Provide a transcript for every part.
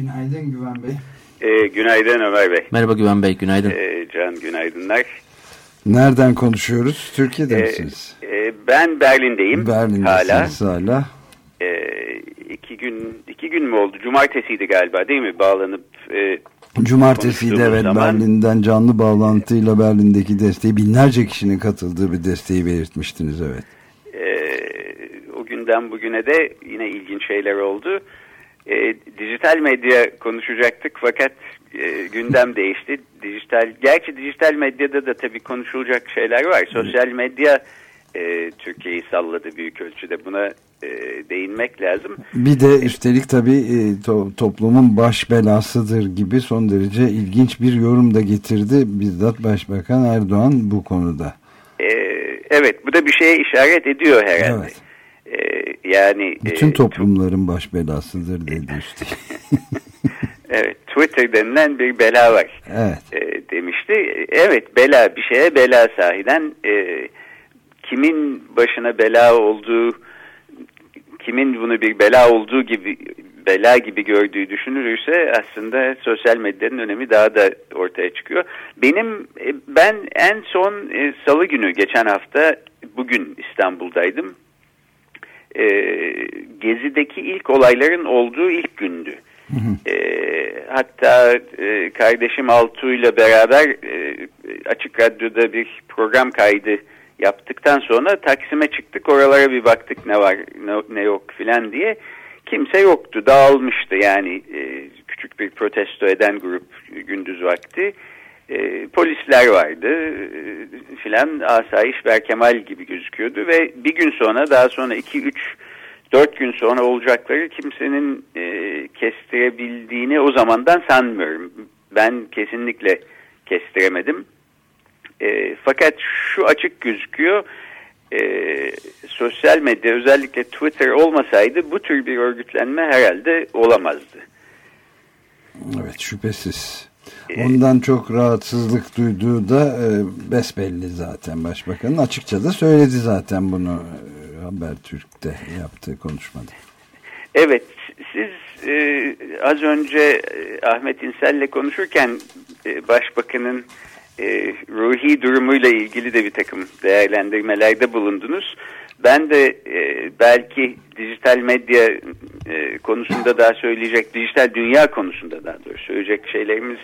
Günaydın Güven Bey. E, günaydın Ömer Bey. Merhaba Güven Bey, günaydın. E, Can günaydınlar. Nereden konuşuyoruz? Türkiye'de e, misiniz? E, ben Berlin'deyim. Berlin'desiniz hala. hala. E, iki gün iki gün mü oldu? Cumartesiydi galiba değil mi? Bağlanıp e, Cumartesiydi evet zaman, Berlin'den canlı bağlantıyla Berlin'deki desteği binlerce kişinin katıldığı bir desteği belirtmiştiniz evet. E, o günden bugüne de yine ilginç şeyler oldu. E, dijital medya konuşacaktık fakat e, gündem değişti. Dijital, gerçi dijital medyada da tabii konuşulacak şeyler var. Sosyal medya e, Türkiye'yi salladı büyük ölçüde. Buna e, değinmek lazım. Bir de üstelik tabii e, to, toplumun baş belasıdır gibi son derece ilginç bir yorum da getirdi bizzat Başbakan Erdoğan bu konuda. E, evet bu da bir şeye işaret ediyor herhalde. Evet. E, yani Bütün e, toplumların baş belasıdır dedi üstelik. evet Twitter denilen bir bela var evet. e, demişti. Evet bela bir şeye bela sahiden e, kimin başına bela olduğu kimin bunu bir bela olduğu gibi bela gibi gördüğü düşünülürse aslında sosyal medyanın önemi daha da ortaya çıkıyor. Benim ben en son e, salı günü geçen hafta bugün İstanbul'daydım. E, Gezi'deki ilk olayların olduğu ilk gündü. E, hatta e, kardeşim Altuğ ile beraber e, Açık Radyo'da bir program kaydı yaptıktan sonra Taksim'e çıktık. Oralara bir baktık ne var ne, ne yok filan diye. Kimse yoktu. Dağılmıştı yani e, küçük bir protesto eden grup gündüz vakti. E, polisler vardı e, filan asayiş Berkemal gibi gözüküyordu ve bir gün sonra daha sonra 2 3 4 gün sonra olacakları kimsenin e, kestirebildiğini o zamandan sanmıyorum. Ben kesinlikle kestiremedim. E, fakat şu açık gözüküyor. E, sosyal medya özellikle Twitter olmasaydı bu tür bir örgütlenme herhalde olamazdı. Evet şüphesiz. E, Ondan çok rahatsızlık duyduğu da e, besbelli zaten başbakanın. Açıkça da söyledi zaten bunu e, Habertürk'te yaptığı konuşmada. Evet siz e, az önce e, Ahmet İnsel'le konuşurken e, başbakanın e, ruhi durumuyla ilgili de bir takım değerlendirmelerde bulundunuz. Ben de e, belki dijital medya e, konusunda daha söyleyecek, dijital dünya konusunda daha doğrusu söyleyecek şeylerimiz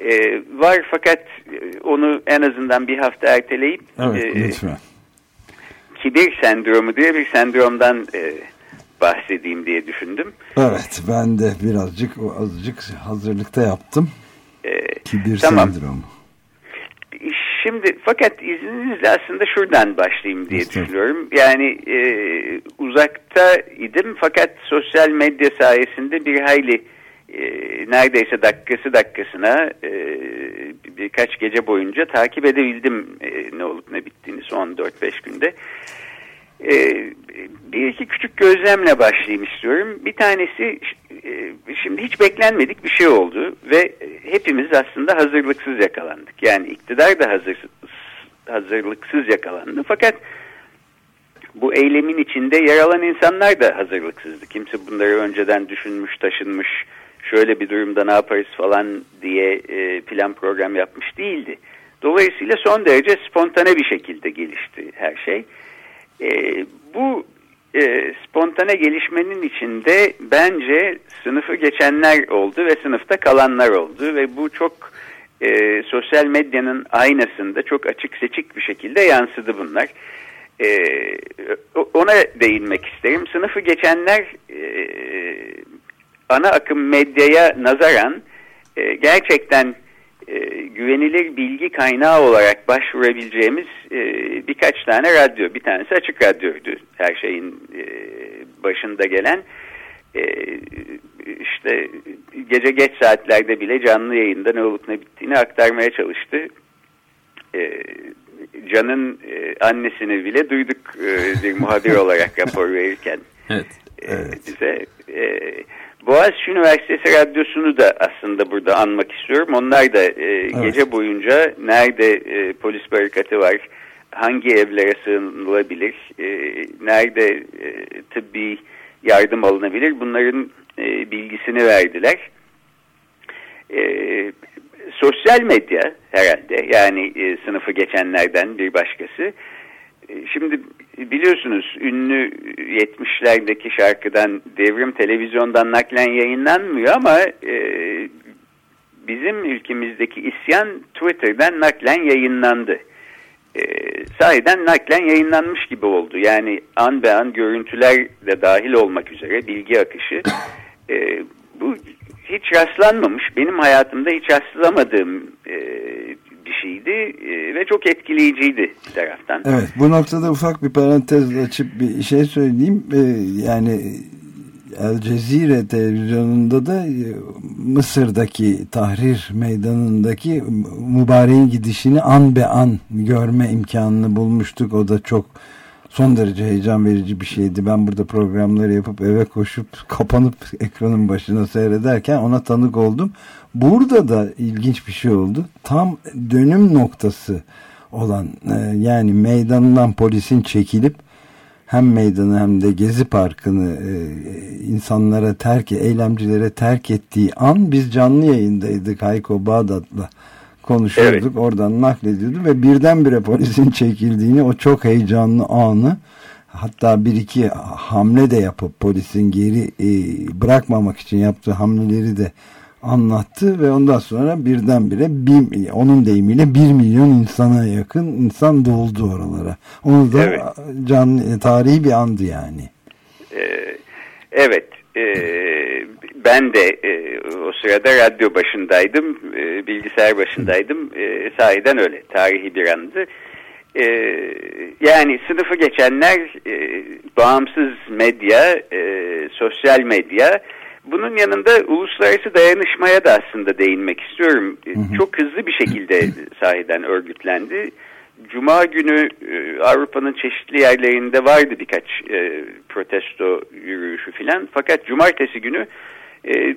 e, var. Fakat e, onu en azından bir hafta erteleyip evet, e, lütfen. kibir sendromu diye bir sendromdan e, bahsedeyim diye düşündüm. Evet ben de birazcık azıcık hazırlıkta yaptım. E, kibir tamam. sendromu. Şimdi fakat izninizle aslında şuradan başlayayım diye düşünüyorum. Yani e, uzakta idim fakat sosyal medya sayesinde bir hayli e, neredeyse dakikası dakikasına e, birkaç gece boyunca takip edebildim e, ne olup ne bittiğini son 4-5 günde. E, bir iki küçük gözlemle başlayayım istiyorum. Bir tanesi e, şimdi hiç beklenmedik bir şey oldu ve hepimiz aslında hazırlıksız yakalandık. Yani iktidar da hazır, hazırlıksız yakalandı. Fakat bu eylemin içinde yer alan insanlar da hazırlıksızdı. Kimse bunları önceden düşünmüş, taşınmış, şöyle bir durumda ne yaparız falan diye e, plan program yapmış değildi. Dolayısıyla son derece spontane bir şekilde gelişti her şey. E, bu e, spontane gelişmenin içinde bence sınıfı geçenler oldu ve sınıfta kalanlar oldu ve bu çok e, sosyal medyanın aynasında çok açık seçik bir şekilde yansıdı bunlar. E, ona değinmek isterim. Sınıfı geçenler e, ana akım medyaya nazaran e, gerçekten e, güvenilir bilgi kaynağı olarak başvurabileceğimiz e, birkaç tane radyo. Bir tanesi açık radyoydu her şeyin e, başında gelen. e, işte gece geç saatlerde bile canlı yayında ne olup ne bittiğini aktarmaya çalıştı. E, Can'ın e, annesini bile duyduk e, bir muhabir olarak rapor verirken. Evet. E, evet. Bize. E, Boğaziçi Üniversitesi Radyosu'nu da aslında burada anmak istiyorum. Onlar da e, evet. gece boyunca nerede e, polis barikatı var, hangi evlere sığınılabilir, e, nerede e, tıbbi yardım alınabilir bunların e, bilgisini verdiler. E, sosyal medya herhalde yani e, sınıfı geçenlerden bir başkası. E, şimdi biliyorsunuz ünlü 70'lerdeki şarkıdan devrim televizyondan naklen yayınlanmıyor ama e, bizim ülkemizdeki isyan Twitter'dan naklen yayınlandı. E, sahiden naklen yayınlanmış gibi oldu. Yani an be an görüntüler de dahil olmak üzere bilgi akışı. E, bu hiç rastlanmamış, benim hayatımda hiç rastlamadığım e, bir şeydi e, ve çok etkileyiciydi bir taraftan. Evet, bu noktada ufak bir parantez açıp bir şey söyleyeyim. E, yani El Cezire televizyonunda da e, Mısır'daki Tahrir Meydanı'ndaki mübareğin gidişini an be an görme imkanını bulmuştuk. O da çok son derece heyecan verici bir şeydi. Ben burada programları yapıp eve koşup kapanıp ekranın başına seyrederken ona tanık oldum. Burada da ilginç bir şey oldu. Tam dönüm noktası olan e, yani meydanından polisin çekilip hem meydanı hem de Gezi Parkı'nı e, insanlara terk, eylemcilere terk ettiği an biz canlı yayındaydık Hayko Bağdat'la konuşuyorduk. Evet. Oradan naklediyordu ve birdenbire polisin çekildiğini o çok heyecanlı anı hatta bir iki hamle de yapıp polisin geri e, bırakmamak için yaptığı hamleleri de anlattı ve ondan sonra birdenbire bir, onun deyimiyle bir milyon insana yakın insan doldu oralara. Onu da evet. canlı, tarihi bir andı yani. Ee, evet. Ee, ben de e, o sırada radyo başındaydım, e, bilgisayar başındaydım. E, sahiden öyle, tarihi bir andı. E, yani sınıfı geçenler e, bağımsız medya, e, sosyal medya, bunun yanında uluslararası dayanışmaya da aslında değinmek istiyorum. Hı hı. Çok hızlı bir şekilde sahiden örgütlendi. Cuma günü e, Avrupa'nın çeşitli yerlerinde vardı birkaç e, protesto yürüyüşü filan. Fakat cumartesi günü e,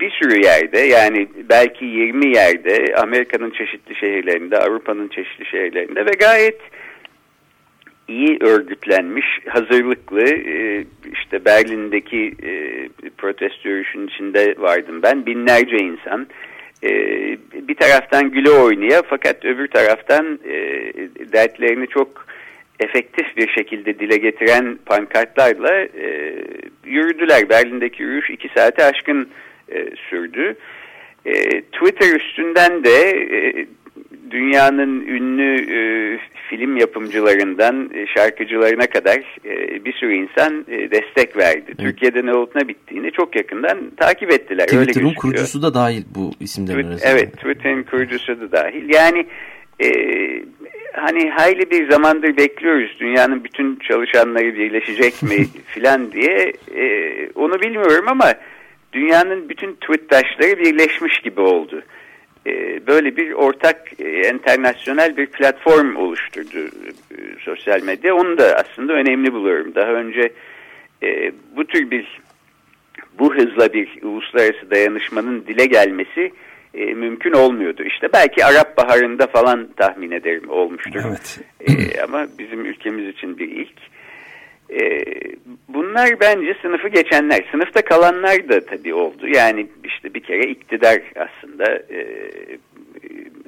bir sürü yerde yani belki 20 yerde Amerika'nın çeşitli şehirlerinde, Avrupa'nın çeşitli şehirlerinde ve gayet iyi örgütlenmiş, hazırlıklı e, işte Berlin'deki e, protesto yürüyüşünün içinde vardım ben. Binlerce insan e, bir taraftan güle oynaya fakat öbür taraftan dertlerini çok efektif bir şekilde dile getiren pankartlarla yürüdüler. Berlin'deki yürüyüş iki saate aşkın sürdü. Twitter üstünden de dünyanın ünlü film yapımcılarından e, şarkıcılarına kadar e, bir sürü insan e, destek verdi. Evet. Türkiye'de ne olup ne bittiğini çok yakından takip ettiler. Twitter'ın kurucusu da dahil bu isimlerin arasında. Evet, Twitter'ın kurucusu da dahil. Yani e, hani hayli bir zamandır bekliyoruz dünyanın bütün çalışanları birleşecek mi filan diye e, onu bilmiyorum ama dünyanın bütün tweetaşları birleşmiş gibi oldu. E, böyle bir ortak e, internasyonel bir platform oluşturdu e, sosyal medya. Onu da aslında önemli buluyorum. Daha önce e, bu tür bir bu hızla bir uluslararası dayanışmanın dile gelmesi e, mümkün olmuyordu. İşte belki Arap Baharı'nda falan tahmin ederim olmuştur. Evet. E, ama bizim ülkemiz için bir ilk. E, bunlar bence sınıfı geçenler. Sınıfta kalanlar da tabii oldu. Yani işte bir kere iktidar aslında e,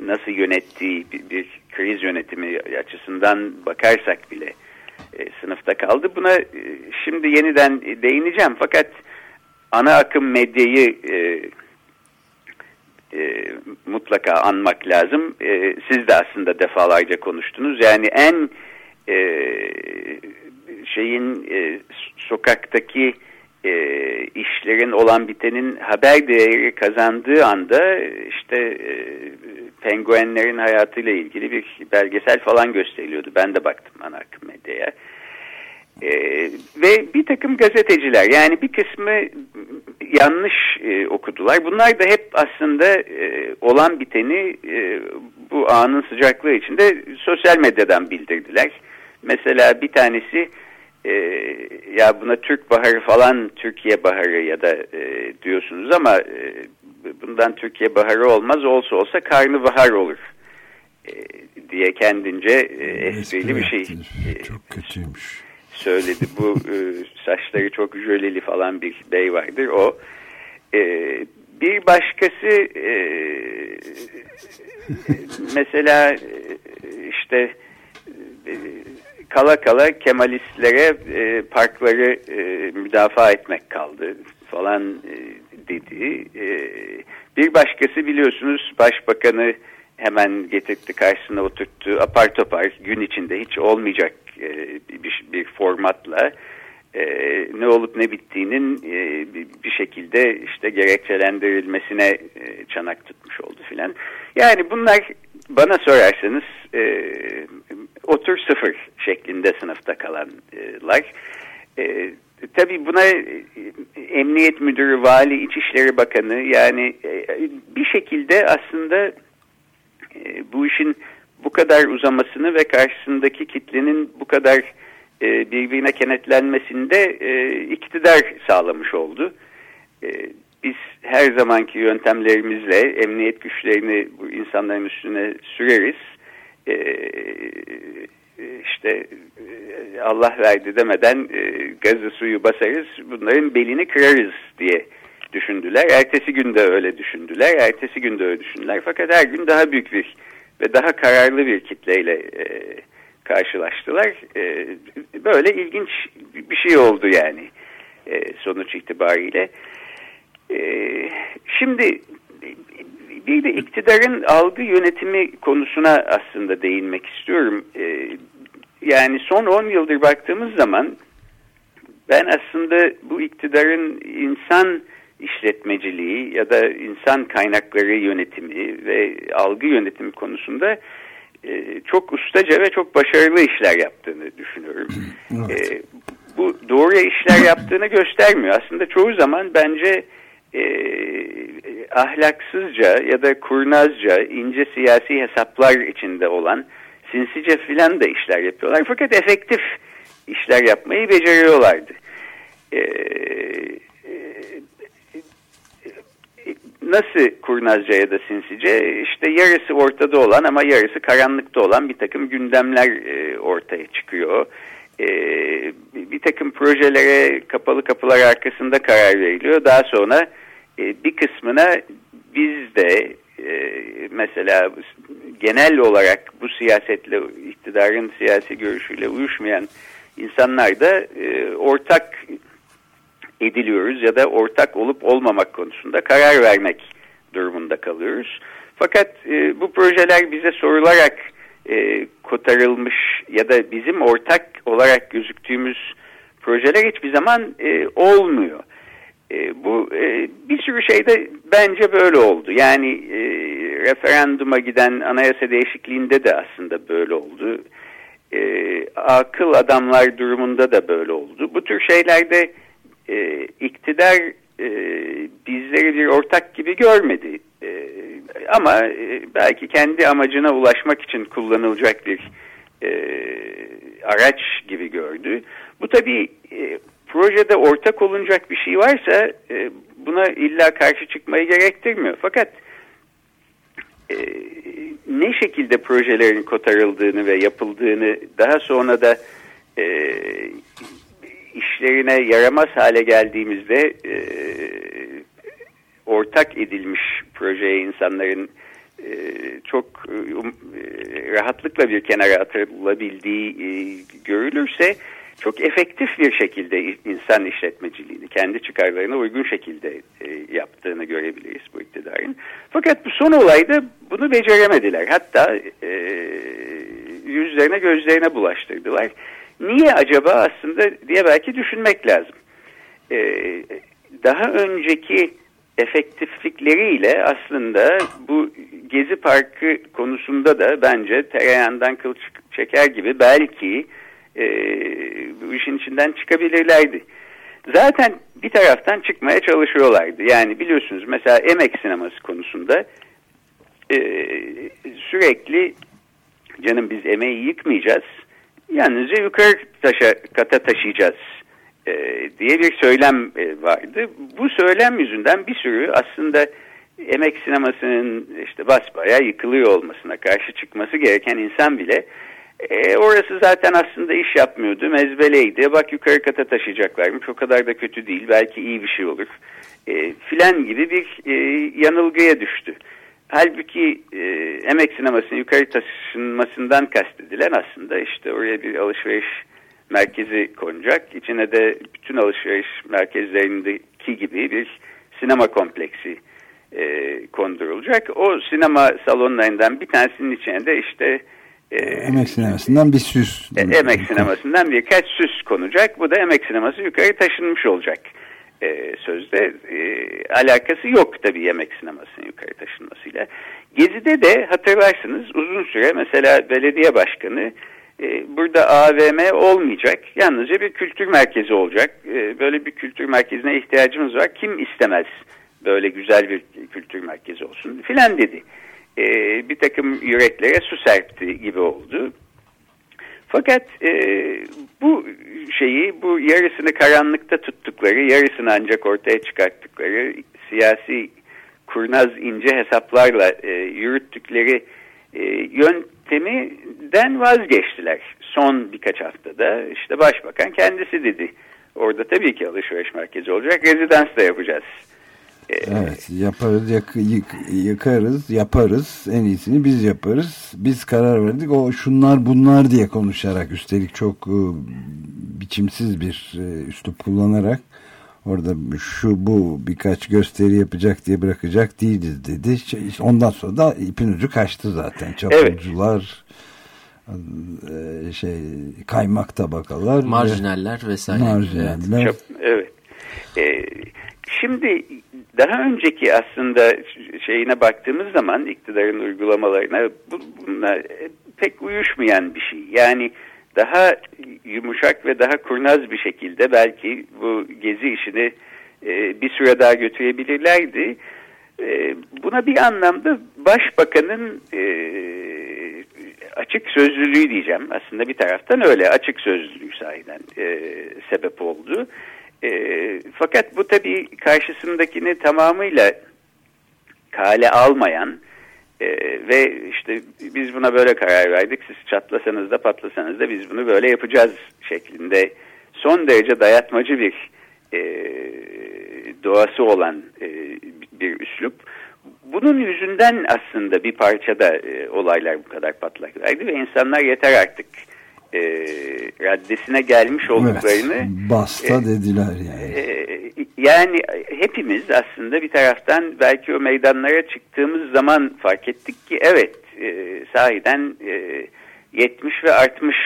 nasıl yönettiği bir, bir kriz yönetimi açısından bakarsak bile e, sınıfta kaldı. Buna e, şimdi yeniden değineceğim fakat ana akım medyayı e, e, mutlaka anmak lazım. E, siz de aslında defalarca konuştunuz. Yani en e, şeyin e, sokaktaki e, işlerin olan bitenin haber değeri kazandığı anda işte e, penguenlerin hayatıyla ilgili bir belgesel falan gösteriliyordu. Ben de baktım ana akım medyaya. E, ve bir takım gazeteciler yani bir kısmı yanlış e, okudular. Bunlar da hep aslında e, olan biteni e, bu anın sıcaklığı içinde sosyal medyadan bildirdiler. Mesela bir tanesi e, ya buna Türk Baharı falan Türkiye Baharı ya da e, diyorsunuz ama e, bundan Türkiye Baharı olmaz olsa olsa Karnı olur e, diye kendince e, esprili bir şey. E, Çok kötüymüş söyledi. Bu e, saçları çok jöleli falan bir bey vardır. O e, bir başkası e, mesela e, işte e, kala kala Kemalistlere e, parkları e, müdafaa etmek kaldı falan e, dedi. E, bir başkası biliyorsunuz başbakanı hemen getirdi karşısına oturttu apar topar gün içinde hiç olmayacak e, bir, bir formatla e, ne olup ne bittiğinin e, bir şekilde işte gerekçelendirilmesine e, çanak tutmuş oldu filan. Yani bunlar bana sorarsanız e, otur sıfır şeklinde sınıfta kalanlar. E, tabii buna e, Emniyet Müdürü, Vali, İçişleri Bakanı yani e, bir şekilde aslında e, bu işin bu kadar uzamasını ve karşısındaki kitlenin bu kadar birbirine kenetlenmesinde iktidar sağlamış oldu. Biz her zamanki yöntemlerimizle emniyet güçlerini bu insanların üstüne süreriz. E, işte e, Allah verdi demeden e, gazı suyu basarız, bunların belini kırarız diye düşündüler. Ertesi gün de öyle düşündüler, ertesi gün de öyle düşündüler. Fakat her gün daha büyük bir ve daha kararlı bir kitleyle e, karşılaştılar. E, böyle ilginç bir şey oldu yani e, sonuç itibariyle. E, şimdi bir de iktidarın algı yönetimi konusuna aslında değinmek istiyorum. E, yani son 10 yıldır baktığımız zaman ben aslında bu iktidarın insan işletmeciliği ya da insan kaynakları yönetimi ve algı yönetimi konusunda e, çok ustaca ve çok başarılı işler yaptığını düşünüyorum. Evet. E, bu doğru işler yaptığını göstermiyor. Aslında çoğu zaman bence e, ahlaksızca ya da kurnazca ince siyasi hesaplar içinde olan sinsice filan da işler yapıyorlar. Fakat efektif işler yapmayı beceriyorlardı. E, nasıl kurnazca ya da sinsice işte yarısı ortada olan ama yarısı karanlıkta olan bir takım gündemler e, ortaya çıkıyor. E, bir, bir takım projelere kapalı kapılar arkasında karar veriliyor. Daha sonra e, bir kısmına biz de e, mesela genel olarak bu siyasetle iktidarın siyasi görüşüyle uyuşmayan insanlar da e, ortak ediliyoruz ya da ortak olup olmamak konusunda karar vermek durumunda kalıyoruz. Fakat e, bu projeler bize sorularak e, kotarılmış ya da bizim ortak olarak gözüktüğümüz projeler hiçbir zaman e, olmuyor. E, bu e, bir sürü şeyde bence böyle oldu. Yani e, referanduma giden anayasa değişikliğinde de aslında böyle oldu. E, akıl adamlar durumunda da böyle oldu. Bu tür şeylerde e, iktidar e, bizleri bir ortak gibi görmedi. E, ama e, belki kendi amacına ulaşmak için kullanılacak bir e, araç gibi gördü. Bu tabii e, projede ortak olunacak bir şey varsa e, buna illa karşı çıkmayı gerektirmiyor. Fakat e, ne şekilde projelerin kotarıldığını ve yapıldığını daha sonra da e, işlerine yaramaz hale geldiğimizde e, ortak edilmiş projeye insanların e, çok e, um, e, rahatlıkla bir kenara atılabildiği görülürse çok efektif bir şekilde insan işletmeciliğini kendi çıkarlarına uygun şekilde yaptığını görebiliriz bu iktidarın. Fakat bu son olayda bunu beceremediler. Hatta yüzlerine gözlerine bulaştırdılar. Niye acaba aslında diye belki düşünmek lazım. Daha önceki efektiflikleriyle aslında bu Gezi Parkı konusunda da bence tereyağından kıl çeker gibi belki e, bu işin içinden çıkabilirlerdi. Zaten bir taraftan çıkmaya çalışıyorlardı. Yani biliyorsunuz mesela emek sineması konusunda e, sürekli canım biz emeği yıkmayacağız. Yalnızca yukarı taşa, kata taşıyacağız e, diye bir söylem e, vardı. Bu söylem yüzünden bir sürü aslında emek sinemasının işte basbaya yıkılıyor olmasına karşı çıkması gereken insan bile e, orası zaten aslında iş yapmıyordu. Mezbeleydi. Bak yukarı kata taşıyacaklarmış. O kadar da kötü değil. Belki iyi bir şey olur. E, filan gibi bir e, yanılgıya düştü. Halbuki e, emek sinemasının yukarı taşınmasından kastedilen aslında işte oraya bir alışveriş merkezi konacak. İçine de bütün alışveriş merkezlerindeki gibi bir sinema kompleksi e, kondurulacak. O sinema salonlarından bir tanesinin içine de işte e, emek sinemasından bir süs. E, emek sinemasından birkaç süs konacak. Bu da emek sineması yukarı taşınmış olacak. E, sözde e, alakası yok tabii yemek sinemasının yukarı taşınmasıyla. Gezi'de de hatırlarsınız uzun süre mesela belediye başkanı burada AVM olmayacak. Yalnızca bir kültür merkezi olacak. E, böyle bir kültür merkezine ihtiyacımız var. Kim istemez böyle güzel bir kültür merkezi olsun filan dedi. E, bir takım yüreklere su serpti gibi oldu. Fakat e, bu şeyi, bu yarısını karanlıkta tuttukları, yarısını ancak ortaya çıkarttıkları siyasi kurnaz ince hesaplarla e, yürüttükleri e, yöntemiden vazgeçtiler. Son birkaç haftada işte başbakan kendisi dedi. Orada tabii ki alışveriş merkezi olacak, rezidans da yapacağız Evet yaparız yak, yık, yıkarız yaparız en iyisini biz yaparız biz karar verdik o şunlar bunlar diye konuşarak üstelik çok e, biçimsiz bir e, üslup kullanarak orada şu bu birkaç gösteri yapacak diye bırakacak değiliz dedi şey, ondan sonra da ipin ucu kaçtı zaten çapulcular evet. şey kaymak tabakalar marjinaller vesaire marjinaller evet, evet. Ee, şimdi daha önceki aslında şeyine baktığımız zaman iktidarın uygulamalarına bunlar pek uyuşmayan bir şey. Yani daha yumuşak ve daha kurnaz bir şekilde belki bu gezi işini e, bir süre daha götürebilirlerdi. E, buna bir anlamda başbakanın e, açık sözlülüğü diyeceğim. Aslında bir taraftan öyle açık sözlülüğü sahiden e, sebep oldu. E, fakat bu tabii karşısındakini tamamıyla kale almayan e, ve işte biz buna böyle karar verdik siz çatlasanız da patlasanız da biz bunu böyle yapacağız şeklinde son derece dayatmacı bir e, doğası olan e, bir üslup. Bunun yüzünden aslında bir parçada e, olaylar bu kadar patlak verdi ve insanlar yeter artık e, raddesine gelmiş olduklarını evet, basta e, dediler yani. E, yani hepimiz aslında bir taraftan belki o meydanlara çıktığımız zaman fark ettik ki evet e, sahiden e, 70 ve artmış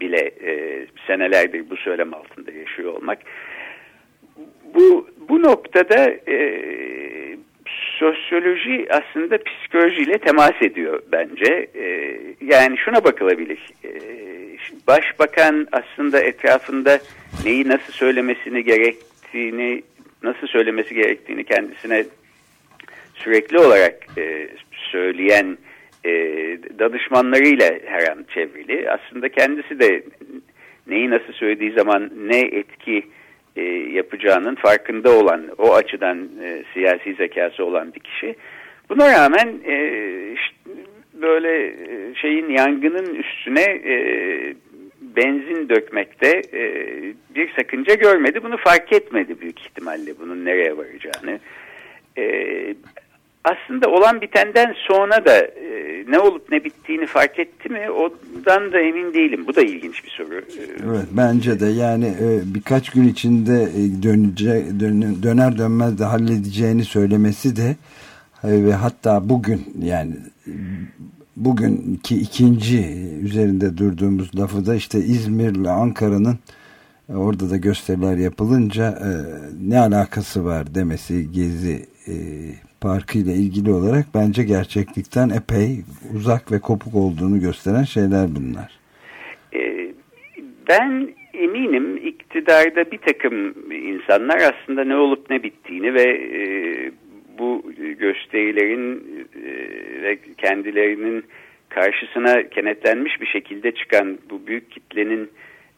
bile e, senelerdir bu söylem altında yaşıyor olmak. Bu bu noktada e, sosyoloji aslında psikolojiyle temas ediyor bence. E, yani şuna bakılabilir. E, başbakan aslında etrafında neyi nasıl söylemesini gerektiğini, nasıl söylemesi gerektiğini kendisine sürekli olarak e, söyleyen e, danışmanlarıyla her an çevrili. Aslında kendisi de neyi nasıl söylediği zaman ne etki e, yapacağının farkında olan, o açıdan e, siyasi zekası olan bir kişi. Buna rağmen e, işte böyle e, şeyin yangının üstüne e, benzin dökmekte e, bir sakınca görmedi. Bunu fark etmedi büyük ihtimalle bunun nereye varacağını. E, aslında olan bitenden sonra da e, ne olup ne bittiğini fark etti mi ondan da emin değilim. Bu da ilginç bir soru. Evet bence de yani e, birkaç gün içinde e, dönece, dön, döner dönmez de halledeceğini söylemesi de e, ve hatta bugün yani bugünkü ikinci üzerinde durduğumuz lafı da işte İzmir ile Ankara'nın e, orada da gösteriler yapılınca e, ne alakası var demesi Gezi e, Parkı ile ilgili olarak bence gerçeklikten epey uzak ve kopuk olduğunu gösteren şeyler bunlar. E, ben eminim iktidarda bir takım insanlar aslında ne olup ne bittiğini ve e, bu gösterilerin e, ve kendilerinin karşısına kenetlenmiş bir şekilde çıkan bu büyük kitlenin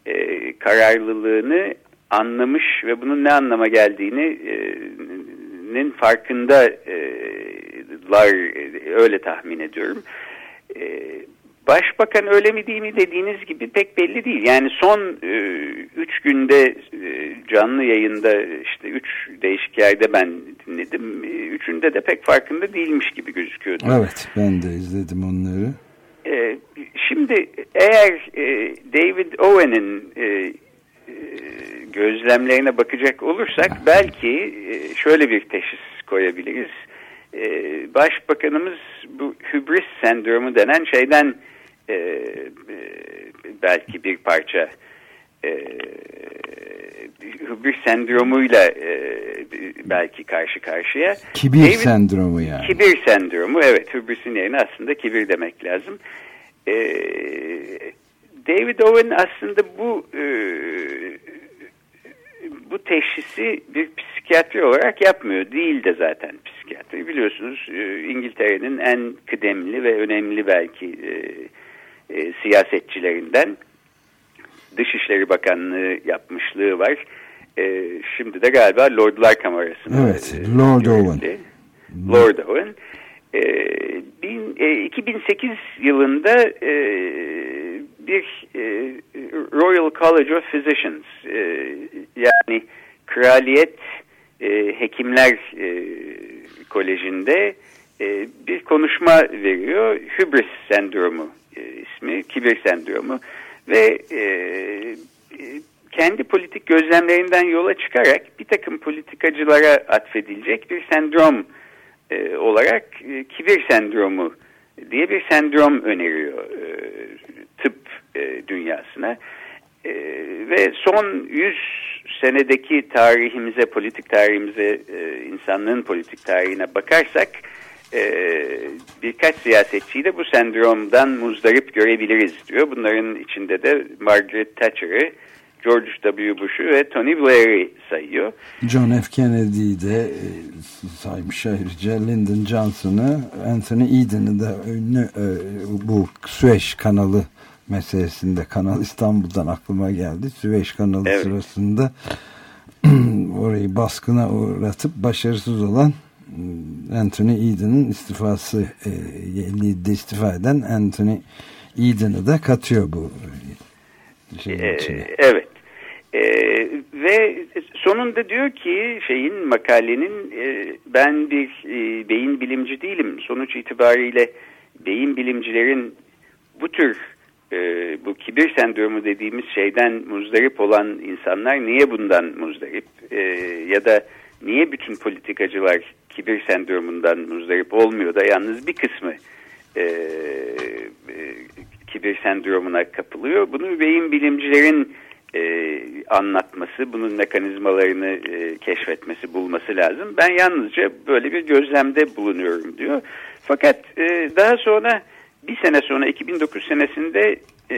e, kararlılığını anlamış ve bunun ne anlama geldiğini e, nin farkındalar e, öyle tahmin ediyorum. E, Başbakan öyle mi değil mi dediğiniz gibi pek belli değil. Yani son e, üç günde e, canlı yayında işte üç değişik yerde ben dinledim. E, üçünde de pek farkında değilmiş gibi gözüküyordu. Evet ben de izledim onları. E, şimdi eğer e, David Owen'in e, e, gözlemlerine bakacak olursak belki e, şöyle bir teşhis koyabiliriz. E, Başbakanımız bu hübris sendromu denen şeyden e, belki bir parça e, hübris sendromuyla e, belki karşı karşıya. Kibir David, sendromu yani. Kibir sendromu evet hübrisin yerine aslında kibir demek lazım. E, David Owen aslında bu e, bu teşhisi bir psikiyatri olarak yapmıyor. Değil de zaten psikiyatri. Biliyorsunuz e, İngiltere'nin en kıdemli ve önemli belki e, e, siyasetçilerinden Dışişleri Bakanlığı yapmışlığı var. E, şimdi de galiba Lordlar Kamerası'nın Evet, e, Lord Owen. Lord Owen. E, bin, e, 2008 yılında e, bir e, Royal College of Physicians e, yani Kraliyet e, Hekimler e, Koleji'nde e, bir konuşma veriyor. Hübris sendromu ismi kibir sendromu ve e, e, kendi politik gözlemlerinden yola çıkarak bir takım politikacılara atfedilecek bir sendrom e, olarak e, kibir sendromu diye bir sendrom öneriyor e, tıp e, dünyasına. E, ve son 100 senedeki tarihimize, politik tarihimize, e, insanlığın politik tarihine bakarsak e, birkaç siyasetçiyi de bu sendromdan muzdarip görebiliriz diyor. Bunların içinde de Margaret Thatcher'ı, George W. Bush'u ve Tony Blair'i sayıyor. John F. Kennedy'yi de e, saymış ayrıca Lyndon Johnson'ı, Anthony Eden'ı da ünlü e, bu Süveyş kanalı meselesinde Kanal İstanbul'dan aklıma geldi. Süveyş kanalı evet. sırasında orayı baskına uğratıp başarısız olan Anthony Eden'ın istifası e, istifa eden Anthony Eden'ı da katıyor bu şeyin ee. Evet. Ee, ve sonunda diyor ki şeyin makalenin e, ben bir e, beyin bilimci değilim. Sonuç itibariyle beyin bilimcilerin bu tür e, bu kibir sendromu dediğimiz şeyden muzdarip olan insanlar niye bundan muzdarip e, ya da niye bütün politikacılar kibir sendromundan muzdarip olmuyor da yalnız bir kısmı e, e, kibir sendromuna kapılıyor. Bunu beyin bilimcilerin e, anlatması, bunun mekanizmalarını e, keşfetmesi, bulması lazım. Ben yalnızca böyle bir gözlemde bulunuyorum diyor. Fakat e, daha sonra bir sene sonra 2009 senesinde e,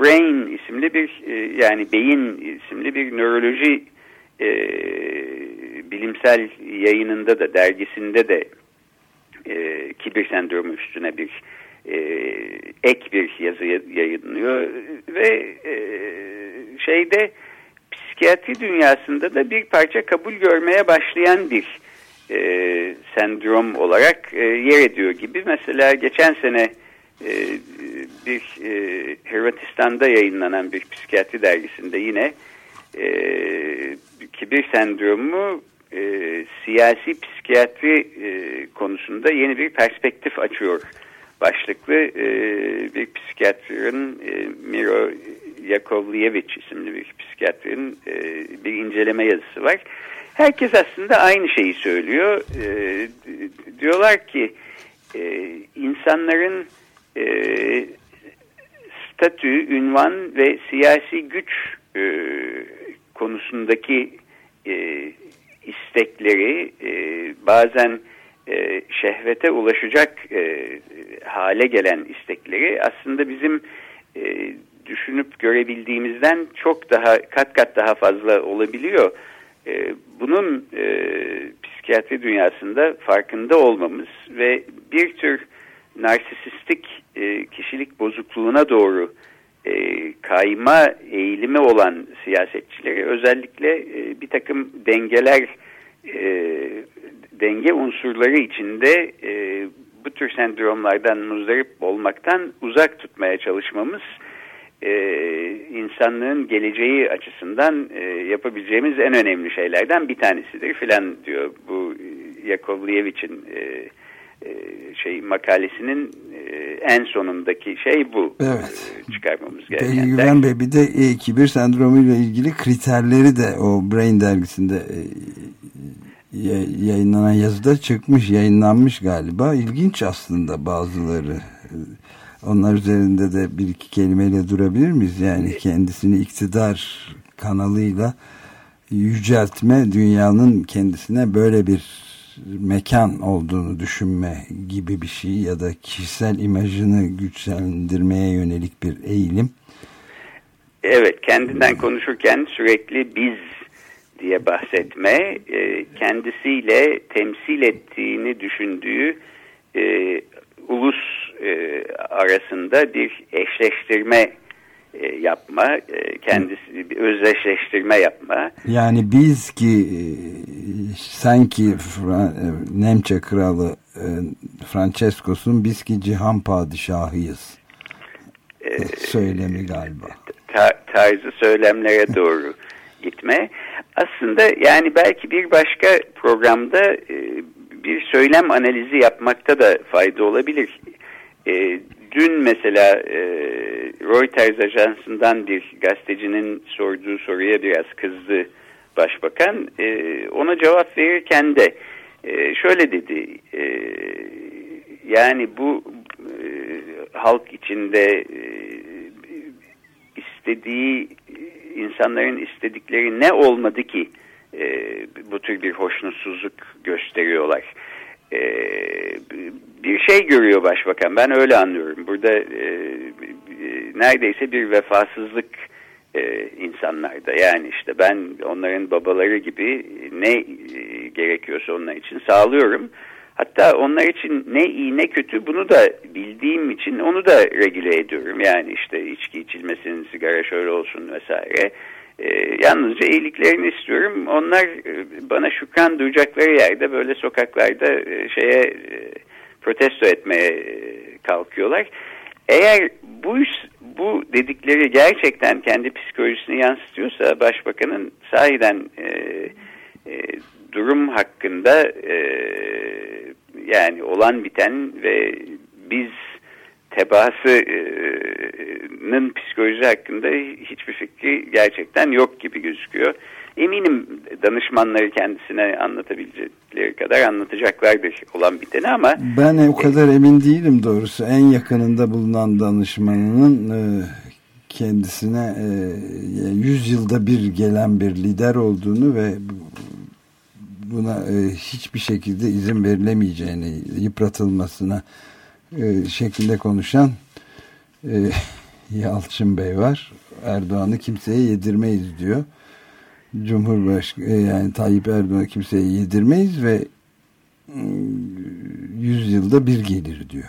Brain isimli bir e, yani beyin isimli bir nöroloji e, bilimsel yayınında da dergisinde de e, kibir sendromu üstüne bir e, ek bir yazı yayınlıyor ve e, şeyde psikiyatri dünyasında da bir parça kabul görmeye başlayan bir e, sendrom olarak e, yer ediyor gibi. Mesela geçen sene e, bir e, Hırvatistan'da yayınlanan bir psikiyatri dergisinde yine e, kibir sendromu e, siyasi psikiyatri e, konusunda yeni bir perspektif açıyor başlıklı e, bir psikiyatrın e, Miro Yakovlevich isimli bir psikiyatrin e, bir inceleme yazısı var. Herkes aslında aynı şeyi söylüyor. E, diyorlar ki e, insanların e, statü, ünvan ve siyasi güç e, konusundaki e, istekleri e, bazen e, şehvete ulaşacak e, hale gelen istekleri aslında bizim e, düşünüp görebildiğimizden çok daha kat kat daha fazla olabiliyor. E, bunun e, psikiyatri dünyasında farkında olmamız ve bir tür narsisistik e, kişilik bozukluğuna doğru e, kayma eğilimi olan siyasetçileri özellikle e, bir takım dengeler e, denge unsurları içinde bu tür sendromlardan muzdarip olmaktan uzak tutmaya çalışmamız insanlığın geleceği açısından yapabileceğimiz en önemli şeylerden bir tanesidir filan diyor bu Yakovlevic'in e, şey makalesinin en sonundaki şey bu evet. E, çıkarmamız gereken. Güven Bey bir de E2-1 sendromu ile ilgili kriterleri de o Brain dergisinde e, yayınlanan yazıda çıkmış, yayınlanmış galiba. İlginç aslında bazıları. Onlar üzerinde de bir iki kelimeyle durabilir miyiz? Yani kendisini iktidar kanalıyla yüceltme, dünyanın kendisine böyle bir mekan olduğunu düşünme gibi bir şey ya da kişisel imajını güçlendirmeye yönelik bir eğilim. Evet, kendinden konuşurken sürekli biz diye bahsetme, e, kendisiyle temsil ettiğini düşündüğü e, ulus e, arasında bir eşleştirme e, yapma, e, kendisi bir özdeşleştirme yapma. Yani biz ki e, sanki Fra Nemçe kralı Francesco'sun biz ki cihan padişahıyız söylemi galiba. tarzı söylemlere doğru gitme. Aslında yani belki bir başka programda bir söylem analizi yapmakta da fayda olabilir. Dün mesela e, Reuters ajansından bir gazetecinin sorduğu soruya biraz kızdı başbakan. E, ona cevap verirken de e, şöyle dedi. E, yani bu e, halk içinde e, istediği insanların istedikleri ne olmadı ki e, bu tür bir hoşnutsuzluk gösteriyorlar. E, bir şey görüyor başbakan. Ben öyle anlıyorum. Burada e, e, neredeyse bir vefasızlık e, insanlarda. Yani işte ben onların babaları gibi ne e, gerekiyorsa onlar için sağlıyorum. Hatta onlar için ne iyi ne kötü bunu da bildiğim için onu da regüle ediyorum. Yani işte içki içilmesin, sigara şöyle olsun vesaire. E, yalnızca iyiliklerini istiyorum. Onlar e, bana şükran duyacakları yerde böyle sokaklarda e, şeye e, protesto etmeye kalkıyorlar. Eğer bu bu dedikleri gerçekten kendi psikolojisini yansıtıyorsa başbakanın sahiden e, e, durum hakkında e, yani olan biten ve biz tebaasının psikoloji hakkında hiçbir fikri gerçekten yok gibi gözüküyor. Eminim danışmanları kendisine anlatabilecekleri kadar anlatacaklardır olan biteni ama... Ben o kadar emin değilim doğrusu. En yakınında bulunan danışmanının e, kendisine e, 100 yılda bir gelen bir lider olduğunu ve buna e, hiçbir şekilde izin verilemeyeceğini, yıpratılmasına e, şeklinde konuşan Yalçın Bey var. Erdoğan'ı kimseye yedirmeyiz diyor. Cumhurbaşkanı yani Tayyip Erdoğan kimseye yedirmeyiz ve yüz yılda bir gelir diyor.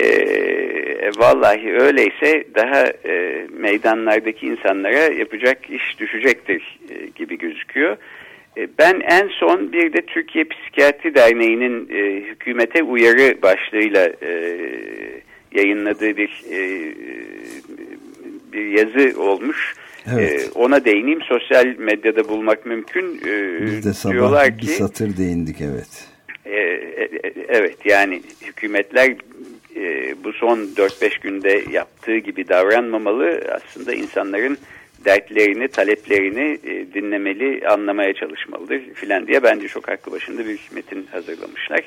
E, vallahi öyleyse daha e, meydanlardaki insanlara yapacak iş düşecektir e, gibi gözüküyor. E, ben en son bir de Türkiye Psikiyatri Derneği'nin e, hükümete uyarı başlığıyla e, yayınladığı bir e, bir yazı olmuş. Evet. Ee, ona değineyim. Sosyal medyada bulmak mümkün. Ee, Biz de sabah diyorlar ki, bir satır değindik evet. E, e, e evet yani hükümetler e, bu son 4-5 günde yaptığı gibi davranmamalı. Aslında insanların dertlerini, taleplerini e, dinlemeli, anlamaya çalışmalıdır filan diye bence çok aklı başında bir metin hazırlamışlar.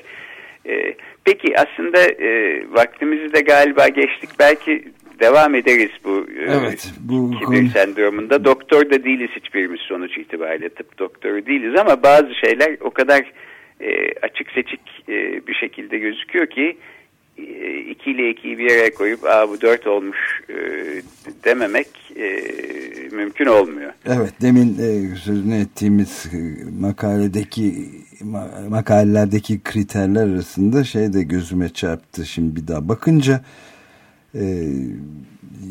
E, peki aslında e, vaktimizi de galiba geçtik. Belki devam ederiz bu, e, evet, bu kibir sendromunda. Doktor da değiliz hiçbirimiz sonuç itibariyle tıp doktoru değiliz ama bazı şeyler o kadar e, açık seçik e, bir şekilde gözüküyor ki 2 ile 2'yi bir araya koyup Aa, bu 4 olmuş e, dememek e, mümkün olmuyor. Evet demin e, sözünü ettiğimiz e, makaledeki ma, makalelerdeki kriterler arasında şey de gözüme çarptı şimdi bir daha bakınca e,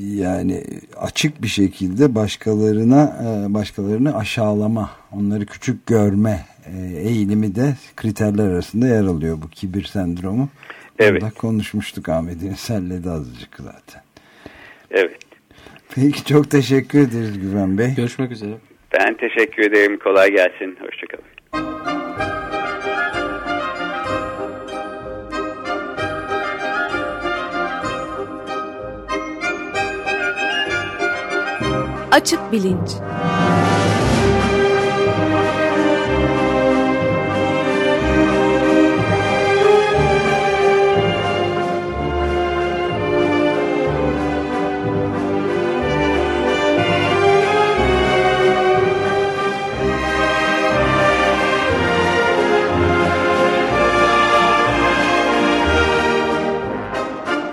yani açık bir şekilde başkalarına e, başkalarını aşağılama onları küçük görme e, eğilimi de kriterler arasında yer alıyor bu kibir sendromu. Evet. Orada konuşmuştuk Ahmet Ünsel'le de azıcık zaten. Evet. Peki çok teşekkür ederiz Güven Bey. Görüşmek üzere. Ben teşekkür ederim. Kolay gelsin. Hoşçakalın. Açık Bilinç